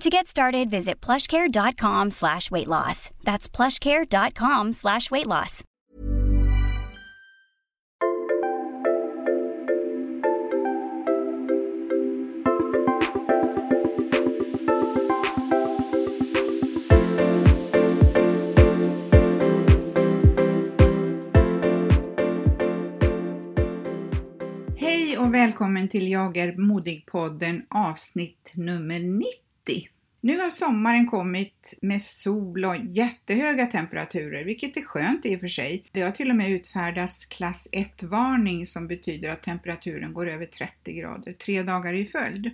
To get started, visit plushcare.com slash weight loss. That's plushcare.com slash weight loss. Hej och välkommen till Jag är modig-podden avsnitt nummer 90. Nu har sommaren kommit med sol och jättehöga temperaturer, vilket är skönt i och för sig. Det har till och med utfärdats klass 1-varning som betyder att temperaturen går över 30 grader tre dagar i följd.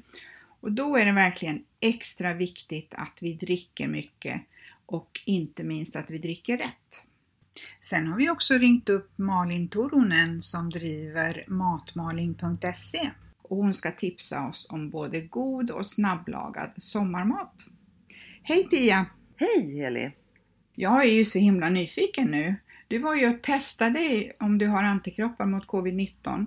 Och då är det verkligen extra viktigt att vi dricker mycket och inte minst att vi dricker rätt. Sen har vi också ringt upp Malin Toronen som driver matmalin.se och hon ska tipsa oss om både god och snabblagad sommarmat. Hej Pia! Hej Heli! Jag är ju så himla nyfiken nu. Du var ju och testade om du har antikroppar mot covid-19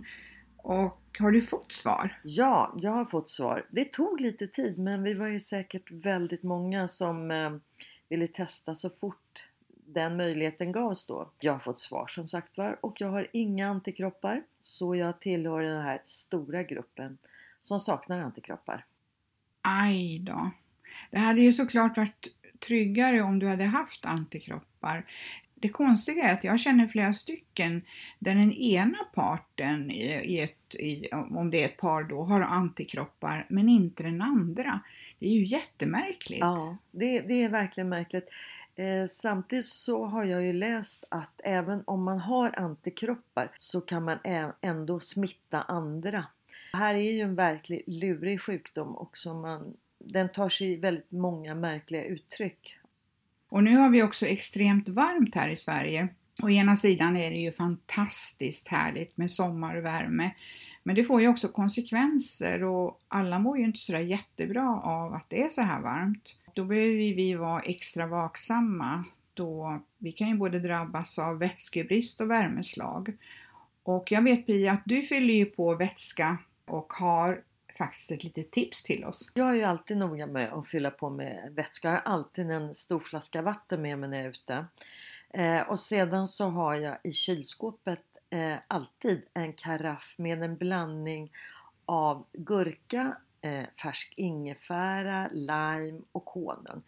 och har du fått svar? Ja, jag har fått svar. Det tog lite tid men vi var ju säkert väldigt många som eh, ville testa så fort den möjligheten gavs då. Jag har fått svar som sagt var och jag har inga antikroppar så jag tillhör den här stora gruppen som saknar antikroppar. Aj då. Det hade ju såklart varit tryggare om du hade haft antikroppar. Det konstiga är att jag känner flera stycken där den ena parten, i ett, i, om det är ett par då, har antikroppar men inte den andra. Det är ju jättemärkligt. Ja, det, det är verkligen märkligt. Eh, samtidigt så har jag ju läst att även om man har antikroppar så kan man ändå smitta andra. Det här är ju en verkligt lurig sjukdom och som man, den tar sig väldigt många märkliga uttryck. Och nu har vi också extremt varmt här i Sverige. Å ena sidan är det ju fantastiskt härligt med sommar och värme. Men det får ju också konsekvenser och alla mår ju inte sådär jättebra av att det är så här varmt då behöver vi vara extra vaksamma då vi kan ju både drabbas av vätskebrist och värmeslag. Och jag vet Pia att du fyller ju på vätska och har faktiskt ett litet tips till oss. Jag är ju alltid noga med att fylla på med vätska. Jag har alltid en stor flaska vatten med mig när jag är ute. Eh, och sedan så har jag i kylskåpet eh, alltid en karaff med en blandning av gurka, Eh, färsk ingefära, lime och honung.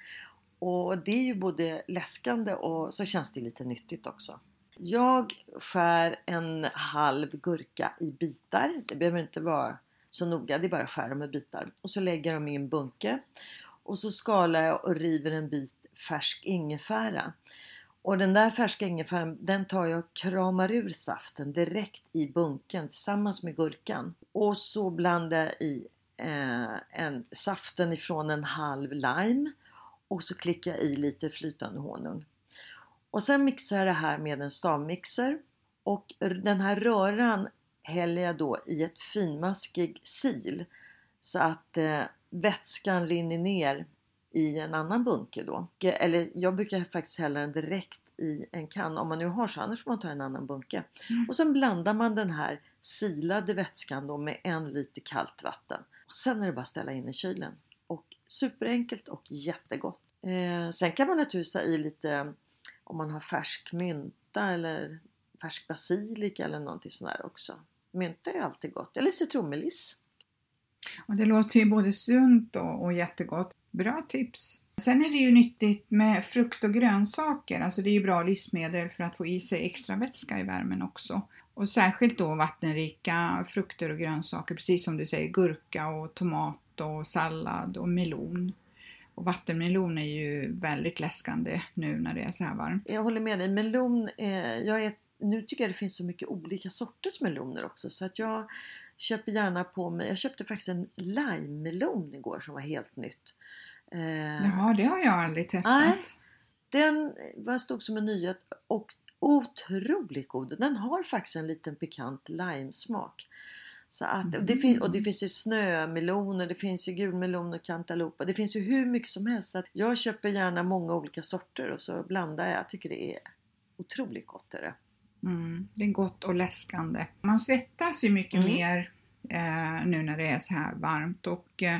Och det är ju både läskande och så känns det lite nyttigt också. Jag skär en halv gurka i bitar. Det behöver inte vara så noga, det är bara att skära dem i bitar. Och så lägger jag dem i en bunke. Och så skalar jag och river en bit färsk ingefära. Och den där färska ingefäran den tar jag och kramar ur saften direkt i bunken tillsammans med gurkan. Och så blandar jag i eh, en, saften ifrån en halv lime och så klickar jag i lite flytande honung. Och sen mixar jag det här med en stavmixer och den här röran häller jag då i ett finmaskig sil så att eh, vätskan rinner ner i en annan bunke då. Eller jag brukar faktiskt hälla den direkt i en kanna om man nu har så, annars får man ta en annan bunke. Mm. Och sen blandar man den här silade vätskan då med en liter kallt vatten. Och sen är det bara att ställa in i kylen. Och superenkelt och jättegott. Eh, sen kan man naturligtvis ha i lite om man har färsk mynta eller färsk basilika eller någonting sånt där också. Mynta är alltid gott. Eller citronmeliss. Och det låter ju både sunt och, och jättegott. Bra tips! Sen är det ju nyttigt med frukt och grönsaker, alltså det är ju bra livsmedel för att få i sig extra vätska i värmen också. Och särskilt då vattenrika frukter och grönsaker, precis som du säger, gurka och tomat och sallad och melon. Och vattenmelon är ju väldigt läskande nu när det är så här varmt. Jag håller med dig. Melon, eh, jag är, nu tycker jag det finns så mycket olika sorters meloner också så att jag köper gärna på mig, jag köpte faktiskt en limemelon igår som var helt nytt. Eh, Jaha, det har jag aldrig testat. Nej, den var stod som en nyhet och otroligt god. Den har faktiskt en liten pikant limesmak. Så att, och, det fin- och det finns ju snömeloner, det finns ju gulmelon och cantaloupa. Det finns ju hur mycket som helst. Att jag köper gärna många olika sorter och så blandar jag. Jag tycker det är otroligt gott. Är det. Mm, det är gott och läskande. Man svettas ju mycket mm. mer eh, nu när det är så här varmt och eh,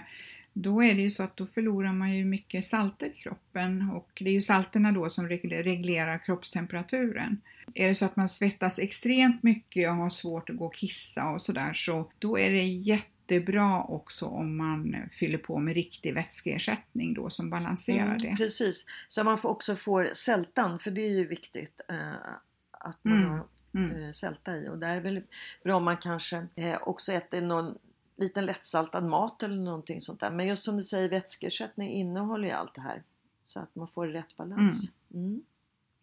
då är det ju så att då förlorar man ju mycket salter i kroppen och det är ju salterna då som reglerar kroppstemperaturen. Är det så att man svettas extremt mycket och har svårt att gå och kissa och sådär så då är det jättebra också om man fyller på med riktig vätskeersättning då som balanserar mm, det. Precis, så man också får sältan för det är ju viktigt eh, att man mm. har mm. Eh, sälta i och där är det väl bra om man kanske eh, också äter någon liten lättsaltad mat eller någonting sånt där. Men just som du säger vätskeersättning innehåller ju allt det här. Så att man får rätt balans. Mm. Mm.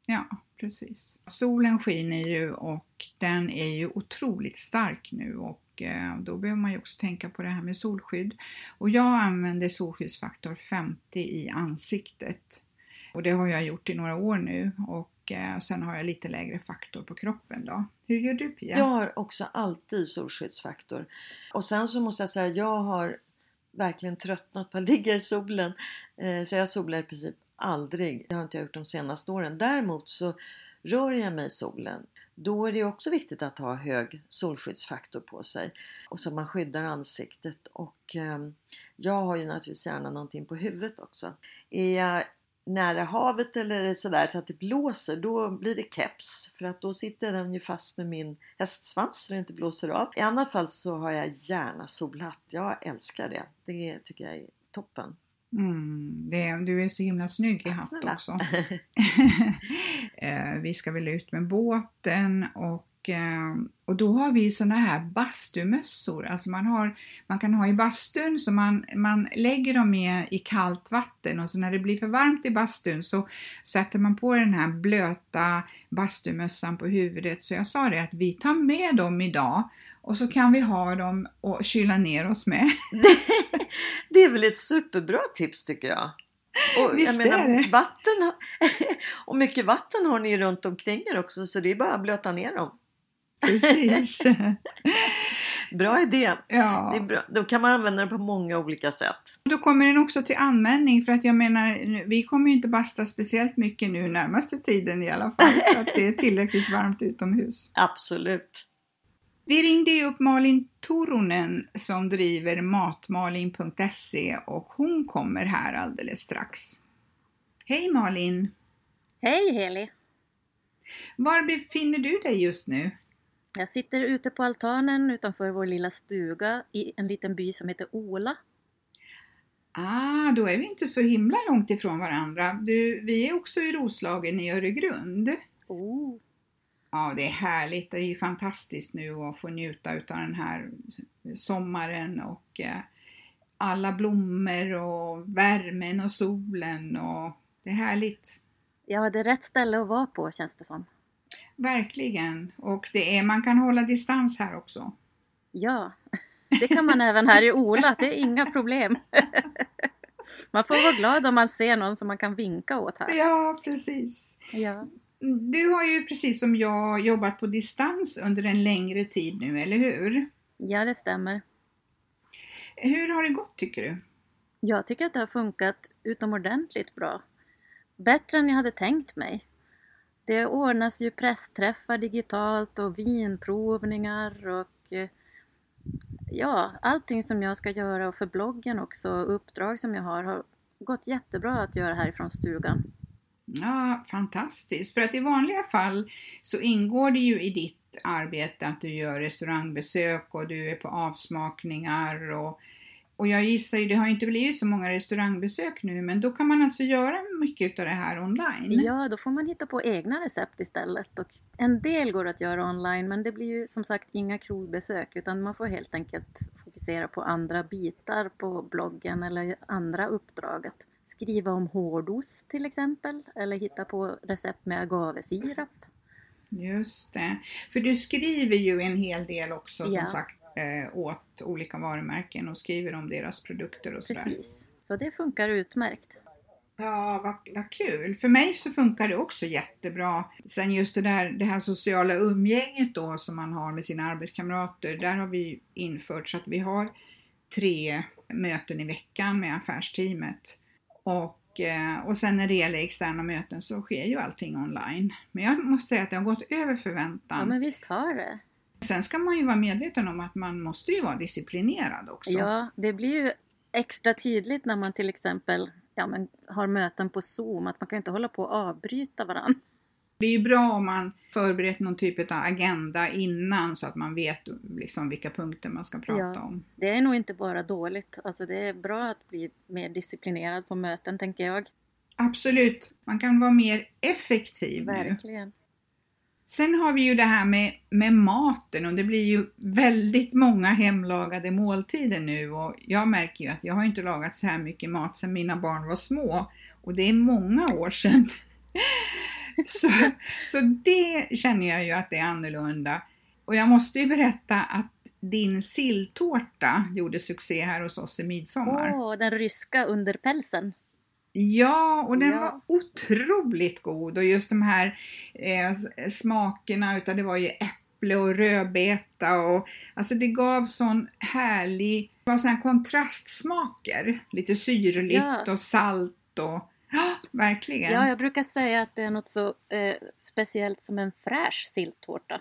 Ja, precis. Solen skiner ju och den är ju otroligt stark nu och eh, då behöver man ju också tänka på det här med solskydd. Och jag använder solskyddsfaktor 50 i ansiktet. Och det har jag gjort i några år nu och och eh, sen har jag lite lägre faktor på kroppen då. Hur gör du Pia? Jag har också alltid solskyddsfaktor. Och sen så måste jag säga, jag har verkligen tröttnat på att ligga i solen. Eh, så jag solar i princip aldrig. Det har inte jag gjort de senaste åren. Däremot så rör jag mig i solen. Då är det också viktigt att ha hög solskyddsfaktor på sig och så man skyddar ansiktet och eh, jag har ju naturligtvis gärna någonting på huvudet också. Är jag nära havet eller sådär så att det blåser då blir det keps för att då sitter den ju fast med min hästsvans så det inte blåser av. I annat fall så har jag gärna solhatt. Jag älskar det. Det tycker jag är toppen. Mm, det, du är så himla snygg i hatt också. Eh, vi ska väl ut med båten och Eh, och då har vi såna här bastumössor, alltså man, har, man kan ha i bastun så man, man lägger dem i, i kallt vatten och så när det blir för varmt i bastun så sätter man på den här blöta bastumössan på huvudet. Så jag sa det att vi tar med dem idag och så kan vi ha dem och kyla ner oss med. det är väl ett superbra tips tycker jag. Och Visst jag menar, är det. Vatten, och mycket vatten har ni runt omkring er också så det är bara att blöta ner dem. Precis. bra idé. Ja. Det är bra. Då kan man använda den på många olika sätt. Då kommer den också till användning för att jag menar, vi kommer ju inte basta speciellt mycket nu närmaste tiden i alla fall för att det är tillräckligt varmt utomhus. Absolut. Vi ringde ju upp Malin Toronen som driver matmalin.se och hon kommer här alldeles strax. Hej Malin! Hej Heli! Var befinner du dig just nu? Jag sitter ute på altanen utanför vår lilla stuga i en liten by som heter Ola. Ah, då är vi inte så himla långt ifrån varandra. Du, vi är också i Roslagen i Öregrund. Oh. Ja, det är härligt. Det är ju fantastiskt nu att få njuta av den här sommaren och eh, alla blommor och värmen och solen och det är härligt. Ja, det är rätt ställe att vara på känns det som. Verkligen. Och det är, man kan hålla distans här också. Ja, det kan man även här i Ola. Det är inga problem. Man får vara glad om man ser någon som man kan vinka åt här. Ja, precis. Ja. Du har ju precis som jag jobbat på distans under en längre tid nu, eller hur? Ja, det stämmer. Hur har det gått tycker du? Jag tycker att det har funkat utomordentligt bra. Bättre än jag hade tänkt mig. Det ordnas ju pressträffar digitalt och vinprovningar och eh, ja, allting som jag ska göra och för bloggen också, uppdrag som jag har, har gått jättebra att göra härifrån stugan. Ja, fantastiskt. För att i vanliga fall så ingår det ju i ditt arbete att du gör restaurangbesök och du är på avsmakningar och och jag gissar ju, det har inte blivit så många restaurangbesök nu, men då kan man alltså göra mycket av det här online. Ja, då får man hitta på egna recept istället. Och en del går att göra online, men det blir ju som sagt inga krogbesök, utan man får helt enkelt fokusera på andra bitar på bloggen eller andra uppdraget. Skriva om hårdost till exempel, eller hitta på recept med agavesirap. Just det. För du skriver ju en hel del också Ja. som sagt eh, åt olika varumärken och skriver om deras produkter och sådär. Precis. Så det funkar utmärkt. Ja, vad, vad kul. För mig så funkar det också jättebra. Sen just det där det här sociala umgänget då som man har med sina arbetskamrater. Där har vi infört så att vi har tre möten i veckan med affärsteamet. Och, eh, och sen när det gäller externa möten så sker ju allting online. Men jag måste säga att det har gått över förväntan. Ja, men visst har det. Sen ska man ju vara medveten om att man måste ju vara disciplinerad också. Ja, det blir ju extra tydligt när man till exempel ja, men har möten på Zoom, att man kan inte hålla på att avbryta varandra. Det är ju bra om man förberett någon typ av agenda innan så att man vet liksom vilka punkter man ska prata Ja. om. Det är nog inte bara dåligt, alltså det är bra att bli mer disciplinerad på möten tänker jag. Absolut, man kan vara mer effektiv nu. Sen har vi ju det här med, med maten och det blir ju väldigt många hemlagade måltider nu och jag märker ju att jag har inte lagat så här mycket mat sedan mina barn var små och det är många år sedan. så, så det känner jag ju att det är annorlunda. Och jag måste ju berätta att din silltårta gjorde succé här hos oss i midsommar. Åh, den ryska underpälsen. Ja, och den Ja. var otroligt god och just de här eh, smakerna utav det var ju äpple och rödbeta och alltså det gav sån härlig, det var sån kontrastsmaker. Lite syrligt Ja. och salt och ja, verkligen. Ja, jag brukar säga att det är något så eh, speciellt som en fräsch silltårta.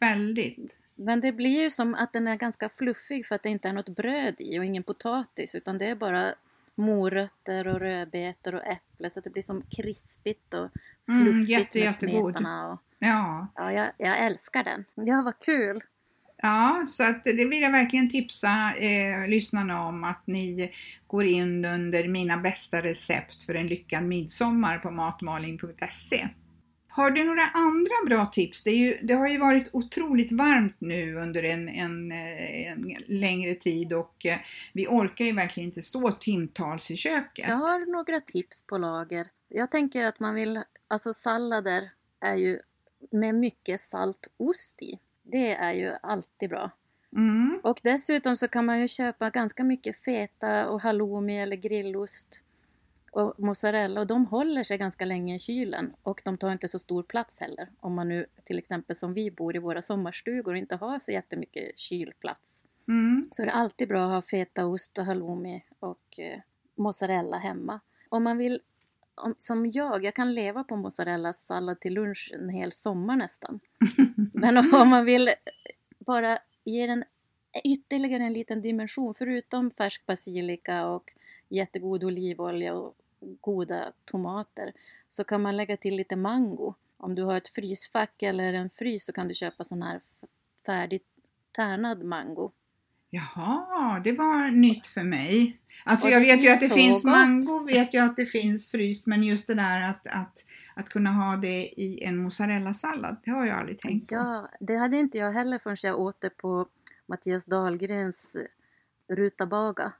Väldigt. Men det blir ju som att den är ganska fluffig för att det inte är något bröd i och ingen potatis utan det är bara morötter och rödbetor och äpple så att det blir som krispigt och Mm, fluffigt jätte, med jättegod. smetana. Och, Ja. ja, jag, jag älskar den. Ja, vad kul! Ja, så att det vill jag verkligen tipsa eh, lyssnarna om att ni går in under mina bästa recept för en lyckad midsommar på matmalning.se. Har du några andra bra tips? Det, ju, det har ju varit otroligt varmt nu under en, en, eh, en längre tid och eh, vi orkar ju verkligen inte stå timtals i köket. Jag har några tips på lager. Jag tänker att man vill, alltså sallader är ju med mycket salt ost i. Det är ju alltid bra. Mm, Och dessutom så kan man ju köpa ganska mycket feta och halloumi eller grillost och mozzarella och de håller sig ganska länge i kylen och de tar inte så stor plats heller. Om man nu till exempel som vi bor i våra sommarstugor och inte har så jättemycket kylplats. mm, Så det är alltid bra att ha fetaost och halloumi och eh, mozzarella hemma. Om man vill, om, som jag, jag kan leva på mozzarella-sallad till lunch en hel sommar nästan. Men om man vill bara ge den ytterligare en liten dimension, förutom färsk basilika och jättegod olivolja och goda tomater, så kan man lägga till lite mango. Om du har ett frysfack eller en frys så kan du köpa sån här färdigt tärnad mango. Jaha, det var nytt för mig. Alltså Och jag vet ju att det finns gott. mango, vet jag att det finns fryst, men just det där att, att, att kunna ha det i en mozzarella-sallad, det har jag aldrig tänkt på. Ja, det hade inte jag heller förrän jag åt det på Mattias Dahlgrens eh, rutabaga.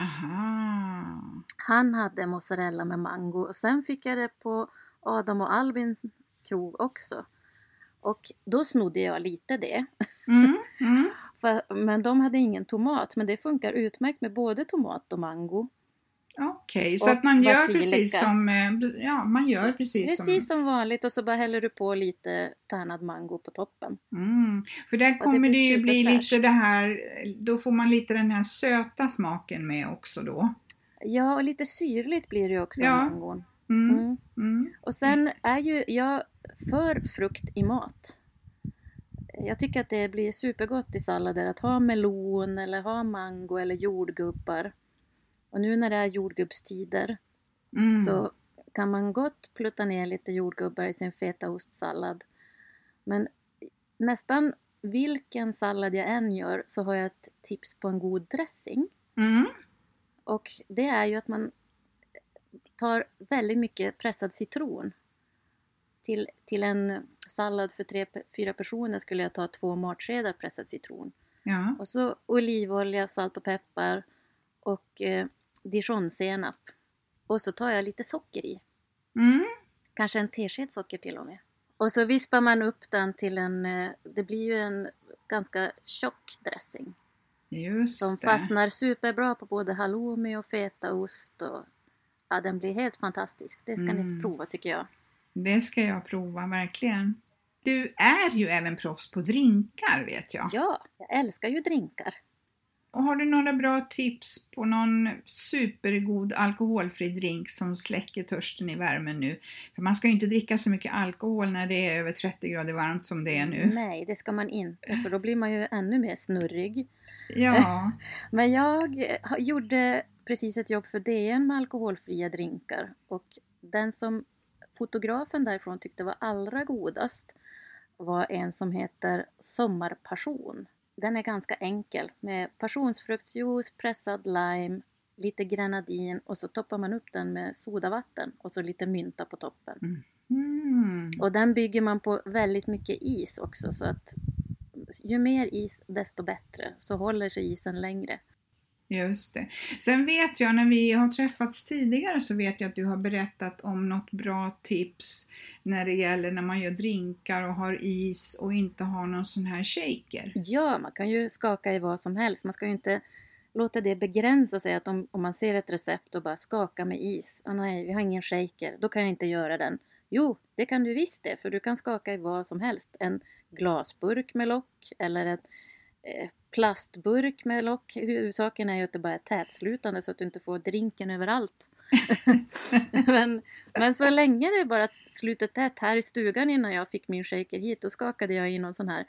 Aha. Han hade mozzarella med mango och sen fick jag det på Adam och Albins krog också. Och då snodde jag lite det. Mm, mm. För, men de hade ingen tomat, men det funkar utmärkt med både tomat och mango. Okej, så Och att man gör basilika. precis som, eh, ja man gör precis, Precis som vanligt och så bara häller du på lite tärnad mango på toppen. Mm. För där kommer det, ju bli lite det här, då får man lite den här söta smaken med också då. Ja, och lite syrligt blir det ju också Ja. mangon. Mm. Mm. Mm. Och sen är ju jag för frukt i mat. Jag tycker att det blir supergott i sallader att ha melon eller ha mango eller jordgubbar. Och nu när det är jordgubbstider Mm. så kan man gott plutta ner lite jordgubbar i sin fetaostsallad. Men nästan vilken sallad jag än gör så har jag ett tips på en god dressing. Mm. Och det är ju att man tar väldigt mycket pressad citron. Till, till en sallad för tre, fyra personer skulle jag ta två matskedar pressad citron. Ja. Och så olivolja, salt och peppar och eh, dijonsenap. Och så tar jag lite socker i. Mm. Kanske en tesked socker till och med. Och så vispar man upp den till en, eh, det blir ju en ganska tjock dressing. Just Som fastnar superbra på både halloumi och fetaost. Och, ja, den blir helt fantastisk. Det ska Mm. ni prova tycker jag. Det ska jag prova, verkligen. Du är ju även proffs på drinkar vet jag. Ja, jag älskar ju drinkar. Och har du några bra tips på någon supergod alkoholfri drink som släcker törsten i värmen nu? För man ska ju inte dricka så mycket alkohol när det är över 30 grader varmt som det är nu. Nej, det ska man inte för då blir man ju ännu mer snurrig. Ja, Men jag gjorde precis ett jobb för DN med alkoholfria drinkar och den som fotografen därifrån tyckte var allra godast var en som heter Sommarpassion. Den är ganska enkel med passionsfruktsjuice, pressad lime, lite grenadin och så toppar man upp den med sodavatten och så lite mynta på toppen. mm. Och den bygger man på väldigt mycket is också så att ju mer is desto bättre så håller sig isen längre just det. Sen vet jag när vi har träffats tidigare så vet jag att du har berättat om något bra tips när det gäller när man gör drinkar och har is och inte har någon sån här shaker. Ja, man kan ju skaka i vad som helst. Man ska ju inte låta det begränsa sig att om, om man ser ett recept och bara skaka med is. Oh, nej, vi har ingen shaker, då kan jag inte göra den. Jo, det kan du visst det, för du kan skaka i vad som helst. En glasburk med lock eller ett plastburk med lock. Huvudsaken är ju att det bara är tätslutande så att du inte får drinken överallt. men, men så länge det bara slutet tätt här i stugan innan jag fick min shaker hit, då skakade jag i någon sån här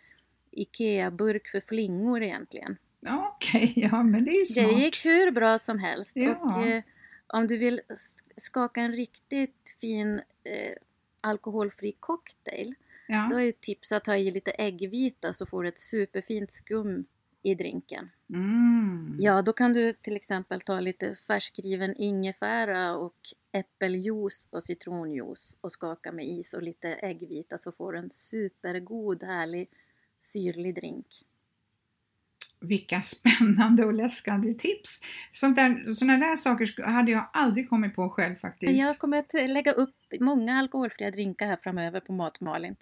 IKEA-burk för flingor egentligen. Okej, ja men det är ju smart. Det gick hur bra som helst. Ja. Och, eh, om du vill skaka en riktigt fin eh, alkoholfri cocktail, då Ja. är ju tips att ha i lite äggvita så får du ett superfint skum i drinken. Mm. Ja, då kan du till exempel ta lite färskriven ingefära och äppeljuice och citronjuice och skaka med is och lite äggvita så får du en supergod, härlig, syrlig drink. Vilka spännande och läskande tips! Sånt där, såna där saker hade jag aldrig kommit på själv faktiskt. Jag kommer att lägga upp många alkoholfria drinkar här framöver på Matmalin.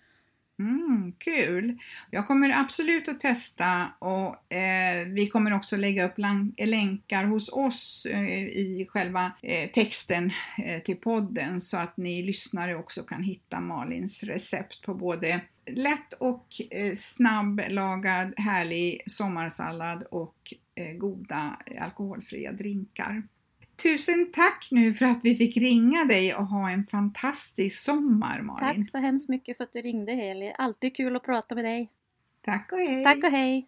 Mm, kul! Jag kommer absolut att testa och eh, vi kommer också lägga upp länkar hos oss eh, i själva eh, texten eh, till podden så att ni lyssnare också kan hitta Malins recept på både lätt och eh, snabblagad härlig sommarsallad och eh, goda alkoholfria drinkar. Tusen tack nu för att vi fick ringa dig och ha en fantastisk sommar Malin. Tack så hemskt mycket för att du ringde Heli. Alltid kul att prata med dig. Tack och hej! Tack och hej!